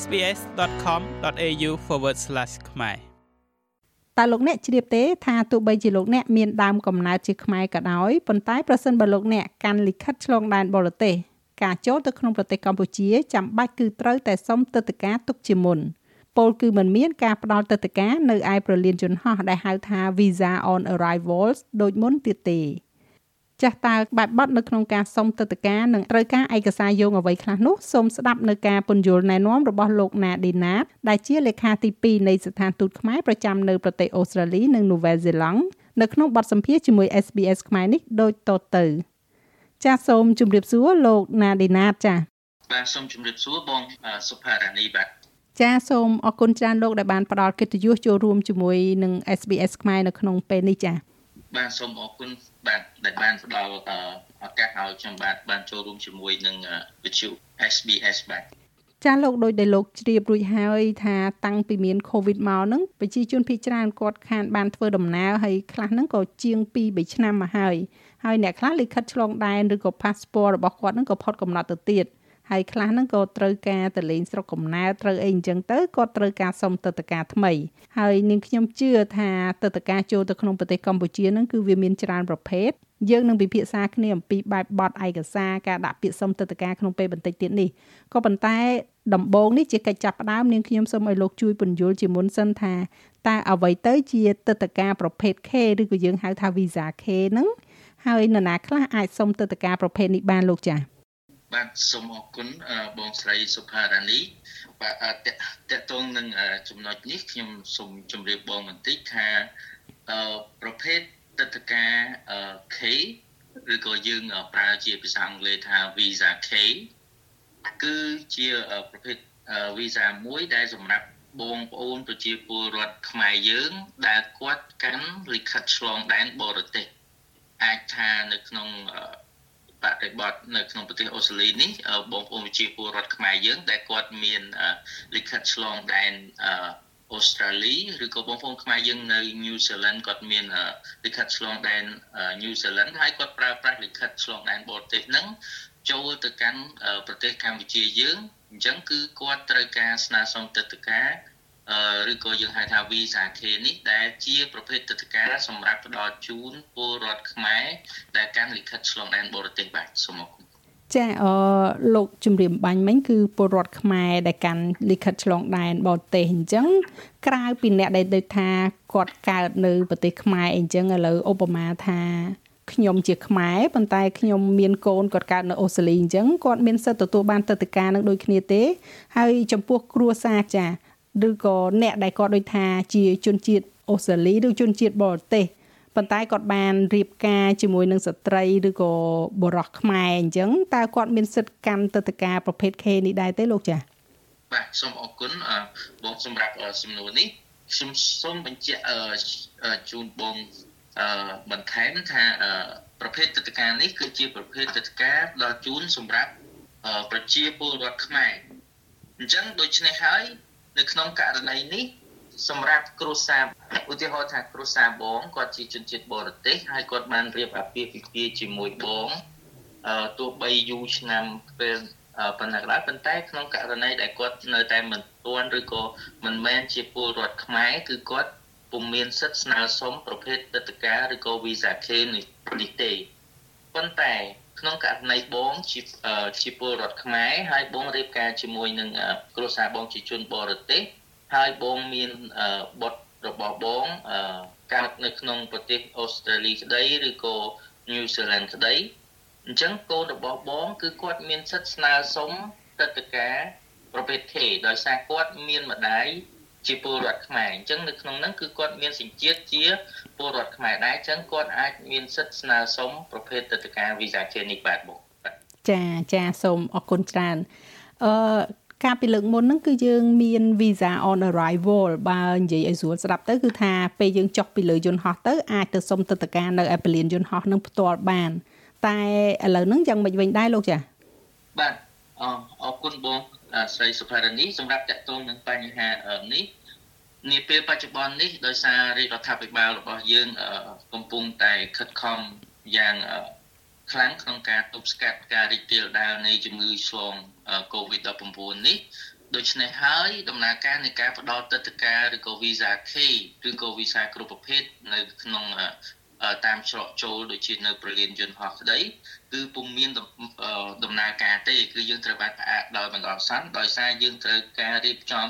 sbs.com.au/ ខ្មែរតើលោកអ្នកជ្រាបទេថាទោះបីជាលោកអ្នកមានដើមកំណើតជាខ្មែរក៏ដោយប៉ុន្តែប្រសិនបើលោកអ្នកកាន់លិខិតឆ្លងដែនបរទេសការចូលទៅក្នុងប្រទេសកម្ពុជាចាំបាច់គឺត្រូវតែសុំទឹកតការទុកជាមុនពលគឺមិនមានការផ្ដល់ទឹកតការនៅឯប្រលានយន្តហោះដែលហៅថា Visa on Arrivals ដូចមុនទៀតទេ ចាស់តើបែបបត់នៅក្នុងការសុំទឹកតការនិងត្រូវការឯកសារយោងអ្វីខ្លះនោះសូមស្ដាប់នៅការពន្យល់ណែនាំរបស់លោកណាឌីណាតដែលជាលេខាទី2នៃស្ថានទូតខ្មែរប្រចាំនៅប្រទេសអូស្ត្រាលីនិងនូវែលសេឡង់នៅក្នុងបទសម្ភាសន៍ជាមួយ SBS ខ្មែរនេះដូចតទៅចាសសូមជម្រាបសួរលោកណាឌីណាតចាបាទសូមជម្រាបសួរបងសុផារ៉ានីបាទចាសូមអរគុណច្រើនលោកដែលបានផ្ដល់កិត្តិយសចូលរួមជាមួយនឹង SBS ខ្មែរនៅក្នុងពេលនេះចា បាទសូមអរគុណបាទដែលបានផ្ដល់ឱកាសឲ្យខ្ញុំបាទបានចូលរួមជាមួយនឹងវិទ្យុ SBS បាទចាលោកដោយដែលលោកជ្រាបរួចហើយថាតាំងពីមាន COVID មកហ្នឹងប្រជាជនភ័យច្រើនគាត់ខានបានធ្វើដំណើរហើយខ្លះហ្នឹងក៏ជាង2 3ឆ្នាំមកហើយហើយអ្នកខ្លះលិខិតឆ្លងដែនឬក៏ passport របស់គាត់ហ្នឹងក៏ផុតកំណត់ទៅទៀត ហើយខ្លះហ្នឹងក៏ត្រូវការទៅលេងស្រុកកំណើតត្រូវអីអញ្ចឹងទៅគាត់ត្រូវការសុំទឹកតការថ្មីហើយនាងខ្ញុំជឿថាទឹកតការចូលទៅក្នុងប្រទេសកម្ពុជាហ្នឹងគឺវាមានច្រើនប្រភេទយើងនឹងពិភាក្សាគ្នាអំពីបែបបទឯកសារការដាក់ពាក្យសុំទឹកតការក្នុងពេលបន្តិចទៀតនេះក៏ប៉ុន្តែដំបូងនេះជាកិច្ចចាប់ផ្ដើមនាងខ្ញុំសូមឲ្យលោកជួយពន្យល់ជាមុនសិនថាតើអ្វីទៅជាទឹកតការប្រភេទ K ឬក៏យើងហៅថា Visa K ហ្នឹងហើយនរណាខ្លះអាចសុំទឹកតការប្រភេទនេះបានលោកចា៎ បាទសូមអរគុណបងស្រីសុផារ៉ានីបាទតកតងនឹងចំណុចនេះខ្ញុំសូមជម្រាបបងបន្តិចថាប្រភេទទឹកតការ K ឬក៏យើងប្រើជាភាសាអង់គ្លេសថា Visa K គឺជាប្រភេទ Visa មួយដែលសម្រាប់បងប្អូនប្រជាពលរដ្ឋខ្មែរយើង ដែលគាត់កាន់លិខិតឆ្លងដែនបរទេសអាចថានៅក្នុង បប្រតិបត្តិនៅក្នុងប្រទេសអូស្ត្រាលីនេះបងប្អូនប្រជាពលរដ្ឋខ្មែរយើងដែលគាត់មានលិខិតឆ្លងដែនអូស្ត្រាលីឬក៏បងប្អូនខ្មែរយើងនៅញូហ្សេឡង់គាត់មានលិខិតឆ្លងដែនញូហ្សេឡង់ហើយគាត់ប្រើប្រាស់លិខិតឆ្លងដែនបរទេសហ្នឹងចូលទៅកាន់ប្រទេសកម្ពុជាយើងអញ្ចឹងគឺគាត់ត្រូវការស្នើសុំទឹកតការ ឬក៏យើងហៅថា Visa K នេះដែលជាប្រភេទទឹកតការសម្រាប់ផ្ដល់ជូនពលរដ្ឋខ្មែរដែលកាន់លិខិតឆ្លងដែនបរទេសបាទសូមអរគុណចាអឺលោកជំរាមបាញ់មិញគឺពលរដ្ឋខ្មែរដែលកាន់លិខិតឆ្លងដែនបរទេសអញ្ចឹងក្រៅពីអ្នកដែលដូចថាគាត់កើតនៅប្រទេសខ្មែរអញ្ចឹងឥឡូវឧបមាថាខ្ញុំជាខ្មែរប៉ុន្តែខ្ញុំមានកូនគាត់កើតនៅអូស្ត្រាលីអញ្ចឹងគាត់មានសិទ្ធិទទួលបានទឹកតការនឹងដូចគ្នាទេហើយចំពោះគ្រួសារចា ឬក៏អ្នកដែលគាត់ដូចថាជាជនជាតិអូស្ត្រាលីឬជនជាតិបរទេសប៉ុន្តែគាត់បានរៀបការជាមួយនឹងស្ត្រីឬក៏បុរសខ្មែរអញ្ចឹងតើគាត់មានសិទ្ធិកម្មទឹកតការប្រភេទ K នេះដែរទេលោកចា៎បាទសូមអរគុណបងសម្រាប់សំណួរនេះខ្ញុំសូមបញ្ជាក់ជូនបងបន្ថែមថាប្រភេទទឹកតការនេះគឺជាប្រភេទទឹកតការដល់ជូនសម្រាប់ប្រជាពលរដ្ឋខ្មែរអញ្ចឹងដូច្នេះហើយ នៅក្នុងករណីនេះសម្រាប់គ្រួសារឧទាហរណ៍ថាគ្រួសារបងគាត់ជាជនជាតិបរទេសហើយគាត់បានរៀបអាពាហ៍ពិពាហ៍ជាមួយបងអឺទោះបីយូរឆ្នាំពេលប៉ុណ្ណាក៏ដោយប៉ុន្តែក្នុងករណីដែលគាត់នៅតែមិនទាន់ឬក៏មិនមែនជាពលរដ្ឋខ្មែរគឺគាត់ពុំមានសិទ្ធិស្នើសុំប្រភេទទឹកតការឬក៏ Visa K នេះទេប៉ុន្តែ ក្នុងករណីបងជាជាពលរដ្ឋខ្មែរហើយបងរៀបការជាមួយនឹងគ្រួសារបងជាជនបរទេសហើយបងមានបុត្ររបស់បងកើតនៅក្នុងប្រទេសអូស្ត្រាលីក្តីឬក៏ញូហ្សេឡង់ក្តីអញ្ចឹងកូនរបស់បងគឺគាត់មានសិទ្ធិស្នើសុំទឹកតការប្រភេទ K ដោយសារគាត់មានម្ដាយ ជាពលរដ្ឋខ្មែរអញ្ចឹងនៅក្នុងហ្នឹងគឺគាត់មានសញ្ជាតិជាពលរដ្ឋខ្មែរដែរអញ្ចឹងគាត់អាចមានសិទ្ធិស្នើសុំប្រភេទទឹកតការ Visa K នេះបាទបងចាចាសូមអរគុណច្រើនអឺកាលពីលើកមុនហ្នឹងគឺយើងមាន visa on arrival បើនិយាយឲ្យស្រួលស្ដាប់ទៅគឺថាពេលយើងចុះពីលើយន្តហោះទៅអាចទៅសុំទឹកតការនៅឯពលានយន្តហោះនឹងផ្ទាល់បាន តែឥឡូវហ្នឹងយ៉ាងមិនវិញដែរលោកចាបាទអអរគុណបង ស្រីសុផារនីសម្រាប់តកតងនឹងបញ្ហានេះនាពេលបច្ចុប្បន្ននេះដោយសាររាជរដ្ឋាភិបាលរបស់យើងកំពុងតែខិតខំយ៉ាងខ្លាំងក្នុងការទប់ស្កាត់ការរីករាលដាលនៃជំងឺឆ្លង COVID-19 នេះដូច្នេះហើយដំណើរការនៃការផ្ដល់ទឹកតការឬក៏ Visa K ឬក៏ Visa គ្រប់ប្រភេទនៅក្នុង តាមច្រកចូលដូចជានៅប្រលានយន្តហោះក្តីគឺពុំមានដំណើរការទេគឺយើងត្រូវបានផ្អាកដោយបណ្ដោះអាសន្នដោយសារយើងត្រូវការរៀបចំ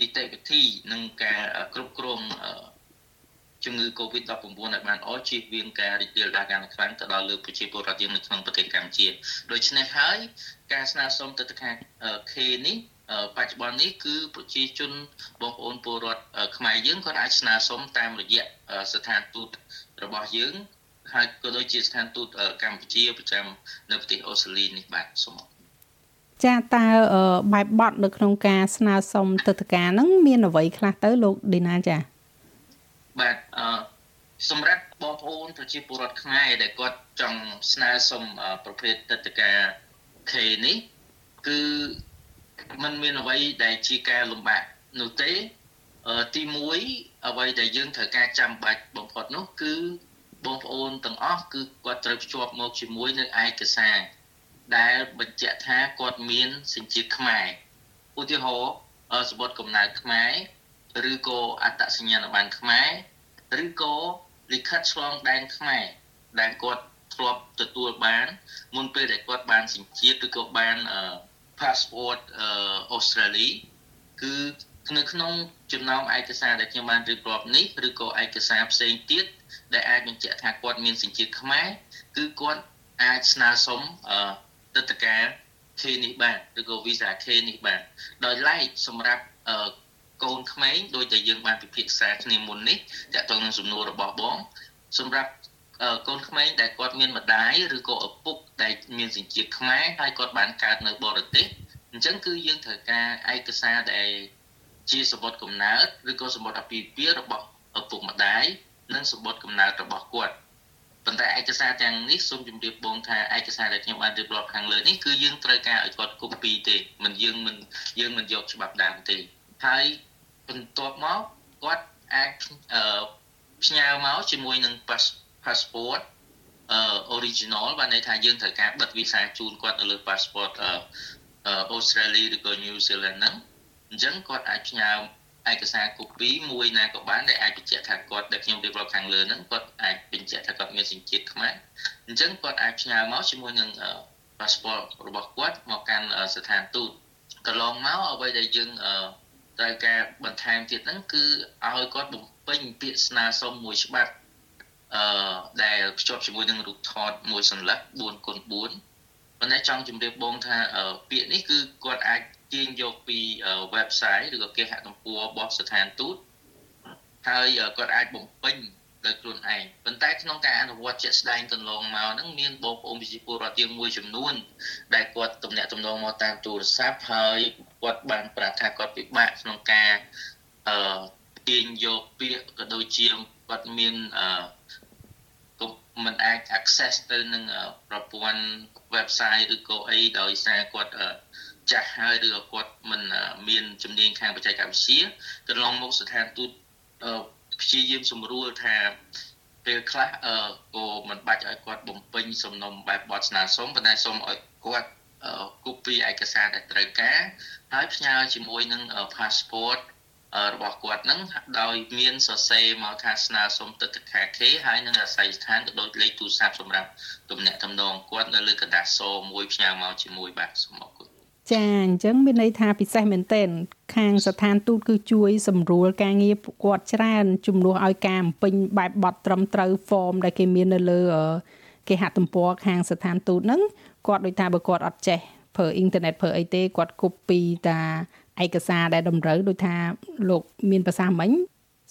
នីតិវិធីនិងការគ្រប់គ្រងជំងឺ Covid-19 ឲ្យបានល្អជៀសវាងការរីករាលដាលកាន់តែខ្លាំងទៅដល់លើប្រជាពលរដ្ឋយើងនៅក្នុងប្រទេសកម្ពុជាដូច្នេះហើយការស្នើសុំទៅទៅខាង K នេះ បច្ចុប្បន្ននេះគឺប្រជាជនបងប្អូនពលរដ្ឋខ្មែរយើងគាត់អាចស្នើសុំតាមរយៈស្ថានទូតរបស់យើងហើយក៏ដូចជាស្ថានទូតកម្ពុជាប្រចាំនៅប្រទេសអូស្ត្រាលីនេះបាទសូមចាតើបែបបត់នៅក្នុងការស្នើសុំទឹកតការហ្នឹងមានអ្វីខ្លះទៅលោកឌីណាចាបាទអឺសម្រាប់បងប្អូនប្រជាពលរដ្ឋខ្មែរដែលគាត់ចង់ស្នើសុំប្រភេទទឹកតការ K នេះគឺ มันមានអ្វីដែលជាការលំបាកនោះទេទី1អ្វីដែលយើងត្រូវការចាំបាច់បំផុតនោះគឺបងប្អូនទាំងអស់គឺគាត់ត្រូវភ្ជាប់មកជាមួយនឹងឯកសារដែលបញ្ជាក់ថាគាត់មានសញ្ជាតិខ្មែរឧទាហរណ៍សម្បត្តិកំណើតខ្មែរឬក៏អត្តសញ្ញាណប័ណ្ណខ្មែរឬក៏លិខិតឆ្លងដែនខ្មែរដែលគាត់ធ្លាប់ទទួលបានមុនពេលដែលគាត់បានសញ្ជាតិឬក៏បាន passport អូស្ត្រាលីគឺនៅក្នុងចំណោមឯកសារដែលខ្ញុំបានរៀបរាប់នេះឬក៏ឯកសារផ្សេងទៀតដែលអាចបញ្ជាក់ថាគាត់មានសញ្ជាតិខ្មែរគឺគាត់អាចស្នើសុំទិដ្ឋាការ K នេះបានឬក៏ visa K នេះបានដោយឡែកសម្រាប់កូនក្មេងដោយតែយើងបានពិភាក្សាគ្នាមុននេះតើតើនឹងសំណួររបស់បង សម្រាប់ កូនក្មេងដែលគាត់មានម្ដាយឬក៏ឪពុកដែលមានសញ្ជាតិខ្មែរហើយគាត់បានកើតនៅបរទេសអញ្ចឹងគឺយើងត្រូវការឯកសារដែលជាសម្បត្តិកំណើតឬក៏សម្បត្តិអាពាហ៍ពិពាហ៍របស់ឪពុកម្ដាយនិងសម្បត្តិកំណើតរបស់គាត់ប៉ុន្តែឯកសារទាំងនេះសូមជម្រាបបងថាឯកសារដែលខ្ញុំបានរៀបរាប់ខាងលើនេះគឺយើងត្រូវការឲ្យគាត់ copy ទេមិនយើងមិនយើងមិនយកច្បាប់ដើមទេហើយបន្ទាប់មកគាត់អាចអឺផ្ញើមកជាមួយនឹង passport អឺ original បានន័យថាយើងត្រូវការបិទវីសាជូនគាត់នៅលើ passport អឺអូស្ត្រាលីឬក៏ New Zealand ហ្នឹងអញ្ចឹងគាត់អាចផ្ញើឯកសារ copy មួយណាក៏បានដែលអាចបញ្ជាក់ថាគាត់ដែលខ្ញុំរៀបរាប់ខាងលើហ្នឹងគាត់អាចបញ្ជាក់ថាគាត់មានសញ្ជាតិខ្មែរអញ្ចឹងគាត់អាចផ្ញើមកជាមួយនឹង passport របស់គាត់មកកាន់ស្ថានទូតកន្លងមកអ្វីដែលយើងត្រូវការបន្ថែមទៀតហ្នឹងគឺឲ្យគាត់បំពេញពាក្យស្នើសុំមួយច្បាប់ អឺដែលភ្ជាប់ជាមួយនឹងរូបថតមួយសន្លឹក4គុណ4ប៉ុន្តែចង់ជម្រាបបងថាពាក្យនេះគឺគាត់អាចទាញយកពី website ឬក៏គេហទំព័ររបស់ស្ថានទូតហើយគាត់អាចបំពេញដោយខ្លួនឯងប៉ុន្តែក្នុងការអនុវត្តជាក់ស្ដែងកន្លងមកហ្នឹងមានបងប្អូនប្រជាពលរដ្ឋយើងមួយចំនួន ដែលគាត់ទំនាក់ទំនងមកតាមទូរស័ព្ទហើយគាត់បានប្រាប់ថាគាត់ពិបាកក្នុងការអឺទាញយកពាក្យក៏ដូចជាគាត់មានអឺមិន អាច access ទៅនឹងប្រព័ន្ធ website ឬក៏អីដោយសារគាត់ចាស់ហើយឬក៏គាត់មិនមានជំនាញខាងបច្ចេកវិទ្យាកន្លងមកស្ថានទូតព្យាយាមសម្រួលថាពេលខ្លះក៏មិនបាច់ឲ្យគាត់បំពេញសំណុំបែបបទស្នើសុំប៉ុន្តែសូមឲ្យគាត់គូពីឯកសារដែលត្រូវការហើយផ្ញើជាមួយនឹង passport របស់គាត់ហ្នឹងដោយមានសរសេរមកថាស្នើសុំទឹកតខាខេហើយនឹងអាស័យដ្ឋានក៏ដូចលេខទូរស័ព្ទសម្រាប់ទំនាក់ទំនងគាត់នៅលើកណ្ដាស់សមួយផ្ញើមកជាមួយបាទសូមអរគុណចាអញ្ចឹងមានន័យថាពិសេសមែនទែនខាងស្ថានទូតគឺជួយសម្រួលការងារពួកគាត់ច្រើនជំនួសឲ្យការបំពេញបែបបត់ត្រឹមត្រូវហ្វមដែលគេមាននៅលើគេហទំព័រខាងស្ថានទូតហ្នឹងគាត់ដូចថាបើគាត់អត់ចេះប្រើអ៊ីនធឺណិតប្រើអីទេគាត់ copy តា ឯកសារដែលតម្រូវដូចថាលោកមានប្រសាសន៍មិញ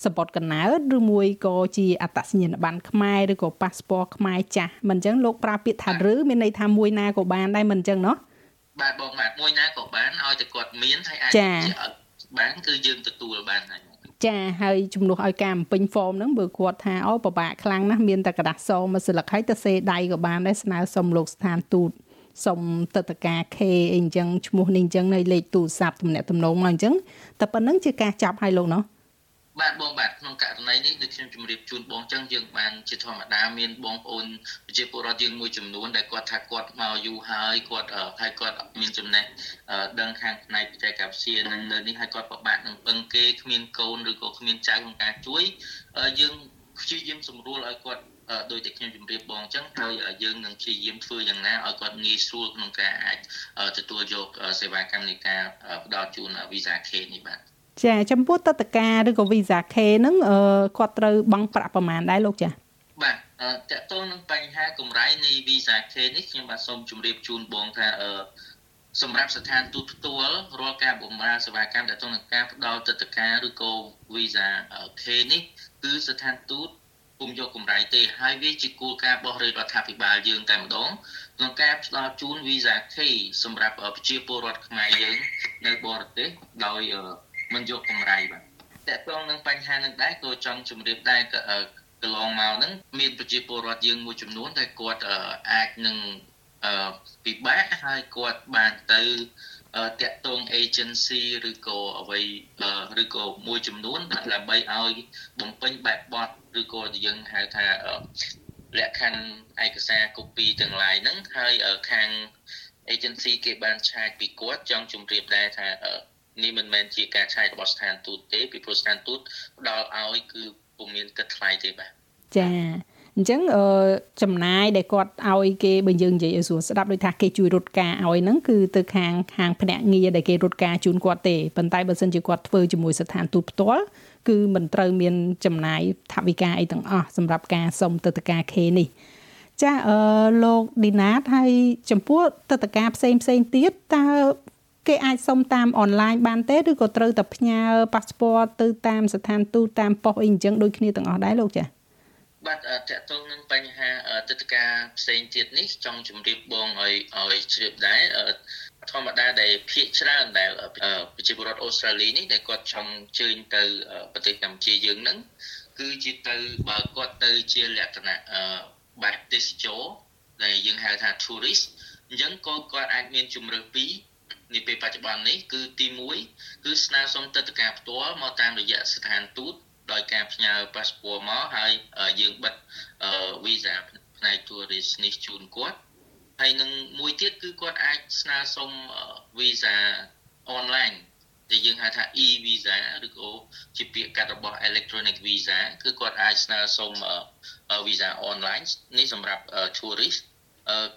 សពតកណើតឬមួយក៏ជាអត្តសញ្ញាណប័ណ្ណខ្មែរឬក៏ប៉ាសពតខ្មែរចាស់មិនអញ្ចឹងលោកប្រើពាក្យថាឬមានន័យថាមួយណាក៏បានដែរមិនអញ្ចឹងเนาะបាទបងបាទមួយណាក៏បានឲ្យតែគាត់មានហើយអាចជាបានគឺយើងទទួលបានហើយចាហើយជំនួសឲ្យការបំពេញ form ហ្នឹងបើគាត់ថាអូពិបាកខ្លាំងណាស់មានតែกระดาษសមួយស្លឹកហើយទៅសេដៃក៏បានដែរស្នើសុំលោកស្ថានទូត សុំតតកា K អីអញ្ចឹងឈ្មោះនេះអញ្ចឹងនៅលេខទូរស័ព្ទទំនាក់ទំនងមកអញ្ចឹងតែប៉ុណ្្នឹងជាការចាប់ឲ្យលោកណោះបាទបងបាទក្នុងករណីនេះដូចខ្ញុំជម្រាបជូនបងចឹងយើងបានជាធម្មតាមានបងប្អូនប្រជាពលរដ្ឋយើងមួយចំនួនដែលគាត់ថាគាត់មកយូរហើយគាត់ហើយគាត់មានចំណេះដឹងខាងផ្នែកបច្ចេកវិទ្យានឹងលើនេះហើយគាត់ពិបាកនឹងពឹងគេគ្មានកូនឬក៏គ្មានចៅក្នុងការជួយយើងព្យាយាមសម្រួលឲ្យគាត់ ដោយតែខ្ញុំជម្រាបបងអញ្ចឹងហើយយើងនឹងព្យាយាមធ្វើយ៉ាងណាឲ្យគាត់ងាយស្រួលក្នុងការអាចទទួលយកសេវាកម្មនៃការផ្ដល់ជូន Visa K នេះបាទចាចំពោះតតកាឬក៏ Visa K ហ្នឹងគាត់ត្រូវបង់ប្រាក់ប្រមាណដែរលោកចាបាទតកតងនឹងបញ្ហាកម្រៃនៃ Visa K នេះខ្ញុំបាទសូមជម្រាបជូនបងថាអឺសម្រាប់ស្ថានទូតផ្ទាល់រាល់ការបម្រើសេវាកម្មដែលទៅនឹងការផ្ដល់ទឹកតកាឬក៏ Visa K នេះគឺស្ថានទូត ពុំយកកម្រៃទេហើយវាជាគោលការណ៍របស់រដ្ឋាភិបាលយើងតែម្ដងក្នុងការផ្ដល់ជូន Visa K សម្រាប់ប្រជាពលរដ្ឋខ្មែរយើងនៅបរទេសដោយមិនយកកម្រៃបាទតើតងនឹងបញ្ហានឹងដែរក៏ចង់ជម្រាបដែរកន្លងមកហ្នឹងមានប្រជាពលរដ្ឋយើងមួយចំនួនដែលគាត់អាចនឹងពិបាកហើយគាត់បានទៅ តាក់ទង agency ឬក៏អ្វីឬក៏មួយចំនួនដើម្បីឲ្យបំពេញបែបបទឬក៏យើងហៅថាលក្ខខណ្ឌឯកសារ copy ទាំងឡាយហ្នឹងហើយខាង agency គេបានឆាតពីគាត់ចង់ជម្រាបដែរថានេះមិនមែនជាការឆាយរបស់ស្ថានទូតទេពីព្រោះស្ថានទូតផ្ដល់ឲ្យគឺពុំមានគិតថ្លៃទេបាទចា អញ្ចឹងចំណាយដែលគាត់ឲ្យគេបើយើងនិយាយឲ្យស្រួលស្ដាប់ដូចថាគេជួយរត់ការឲ្យហ្នឹងគឺទៅខាងខាងភ្នាក់ងារដែលគេរត់ការជូនគាត់ទេប៉ុន្តែបើសិនជាគាត់ធ្វើជាមួយស្ថានទូតផ្ទាល់គឺមិនត្រូវមានចំណាយថវិកាអីទាំងអស់សម្រាប់ការសុំទឹកតការ K នេះចាអឺលោកឌីណាតហើយចំពោះទឹកតការផ្សេងផ្សេងទៀតតើគេអាចសុំតាមអនឡាញបានទេឬក៏ត្រូវតែផ្ញើប៉ាសពតទៅតាមស្ថានទូតតាមប៉ុស្តិ៍អីអញ្ចឹងដូចគ្នាទាំងអស់ដែរលោកចា៎ បាទតកតងនឹងបញ្ហាទឹកតការផ្សេងទៀតនេះចង់ជម្រាបបងឲ្យឲ្យជ្រាបដែរធម្មតាដែលភាគច្រើនដែលប្រជាពលរដ្ឋអូស្ត្រាលីនេះដែលគាត់ចង់ជើញទៅប្រទេសកម្ពុជាយើងហ្នឹងគឺជាទៅបើគាត់ទៅជាលក្ខណៈបែបទេសចរដែលយើងហៅថា tourist អញ្ចឹងក៏គាត់អាចមានជំរើសពីរនាពេលបច្ចុប្បន្ននេះគឺទី1គឺស្នើសុំទឹកតការផ្ទាល់មកតាមរយៈស្ថានទូត ដោយការផ្ញើប៉ាសពតមកហើយយើងបិទវីសាផ្នែក tourist នេះជូនគាត់ហើយនឹងមួយទៀតគឺគាត់អាចស្នើសុំវីសា online ដែលយើងហៅថា e visa ឬក៏ជាពាក្យកាត់របស់ electronic visa គឺគាត់អាចស្នើសុំ visa online នេះសម្រាប់ tourist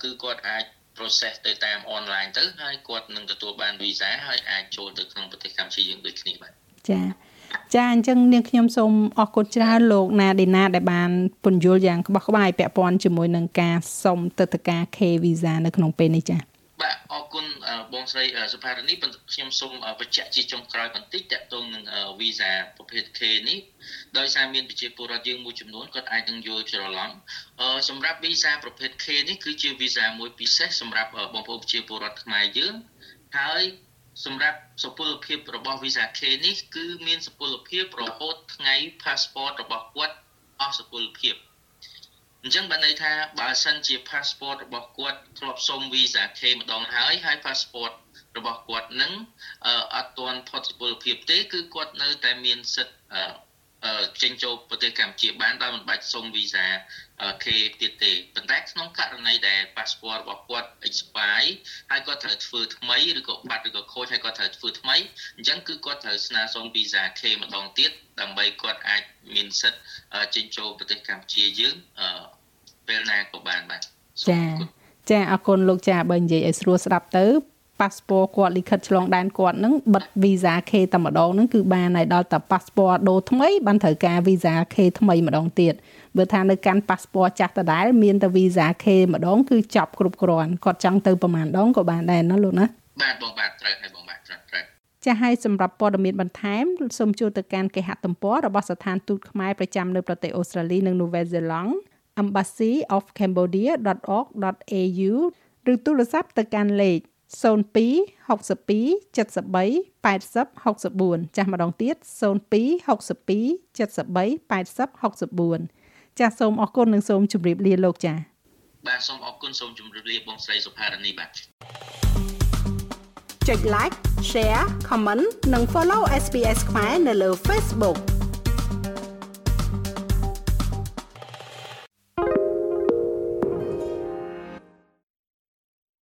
គឺគាត់អាច process ទៅតាម online ទៅហើយគាត់នឹងទទួលបាន visa ហើយអាចចូលទៅក្នុងប្រទេសកម្ពុជាយើងដូចគ្នាបាទចា៎ ចាអញ្ចឹងនាងខ្ញុំសូមអរគុណច្រើនលោកណាឌីណាដែលបានពន្យល់យ៉ាងក្បោះក្បាយពាក់ព័ន្ធជាមួយនឹងការសុំទឹកតការ K visa នៅក្នុងពេលនេះចាបាទអរគុណបងស្រីសុផារនីខ្ញុំសូមបញ្ជាក់ជាចុងក្រោយបន្តិចតកតងនឹងវីសាប្រភេទ K នេះដោយសារមានប្រជាពលរដ្ឋយើងមួយចំនួនគាត់អាចនឹងយល់ច្រឡំសម្រាប់វីសាប្រភេទ K នេះគឺជាវីសាមួយពិសេសសម្រាប់បងប្អូនប្រជាពលរដ្ឋខ្មែរយើងហើយ សម្រាប់សុពលភាពរបស់ Visa K នេះគឺមានសុពលភាពរហូតថ្ងៃ passport របស់គាត់អស់សុពលភាពអញ្ចឹងបានន័យថាបើសិនជា passport របស់គាត់ធ្លាប់សុំ Visa K ម្ដងហើយហើយ passport របស់គាត់នឹងអត់ទាន់ផុតសុពលភាពទេគឺគាត់នៅតែមានសិទ្ធិ ចេញចូលប្រទេសកម្ពុជាបានដោយមិនបាច់សុំវីសា K ទៀតទេប៉ុន្តែក្នុងករណីដែល passport របស់គាត់ expire ហើយគាត់ត្រូវធ្វើថ្មីឬក៏បាត់ឬក៏ខូចហើយគាត់ត្រូវធ្វើថ្មីអញ្ចឹងគឺគាត់ត្រូវស្នើសុំវីសា K ម្ដងទៀតដើម្បីគាត់អាចមានសិទ្ធិចេញចូលប្រទេសកម្ពុជាយើងពេលណាក៏បានបាទចាចាអរគុណលោកចាបើនិយាយឲ្យស្រួលស្ដាប់ទៅ ប៉ាសពតគាត់លិខិតឆ្លងដែនគាត់នឹងបិទ Visa K តែម្ដងនឹងគឺបានឲ្យដល់តែប៉ាសពតដូរថ្មីបានត្រូវការ Visa K ថ្មីម្ដងទៀតបើថានៅកាន់ប៉ាសពតចាស់ដដែលមានតែ Visa K ម្ដងគឺចប់គ្រប់គ្រាន់គាត់ចង់ទៅប្រហែលដងក៏បានដែរណាលោកណាបាទបងបាទត្រូវហើយបងបាទត្រូវត្រូវចាស់ឲ្យសម្រាប់ព័ត៌មានបន្ថែមសូមចូលទៅកាន់គេហទំព័ររបស់ស្ថានទូតខ្មែរប្រចាំនៅប្រទេសអូស្ត្រាលីនិងនូវែលសេឡង់ embassy of cambodia.org.au ឬទូរស័ព្ទទៅកាន់លេខ 02 62 73 80 64ចាស់ម្ដងទៀត02 62 73 80 64ចាស់សូមអរគុណនិងសូមជម្រាបលាលោកចាស់បាទសូមអរគុណសូមជម្រាបលាបងស្រីសុផារនីបាទចុច like share comment និង follow SPS ខ្មែរនៅលើ Facebook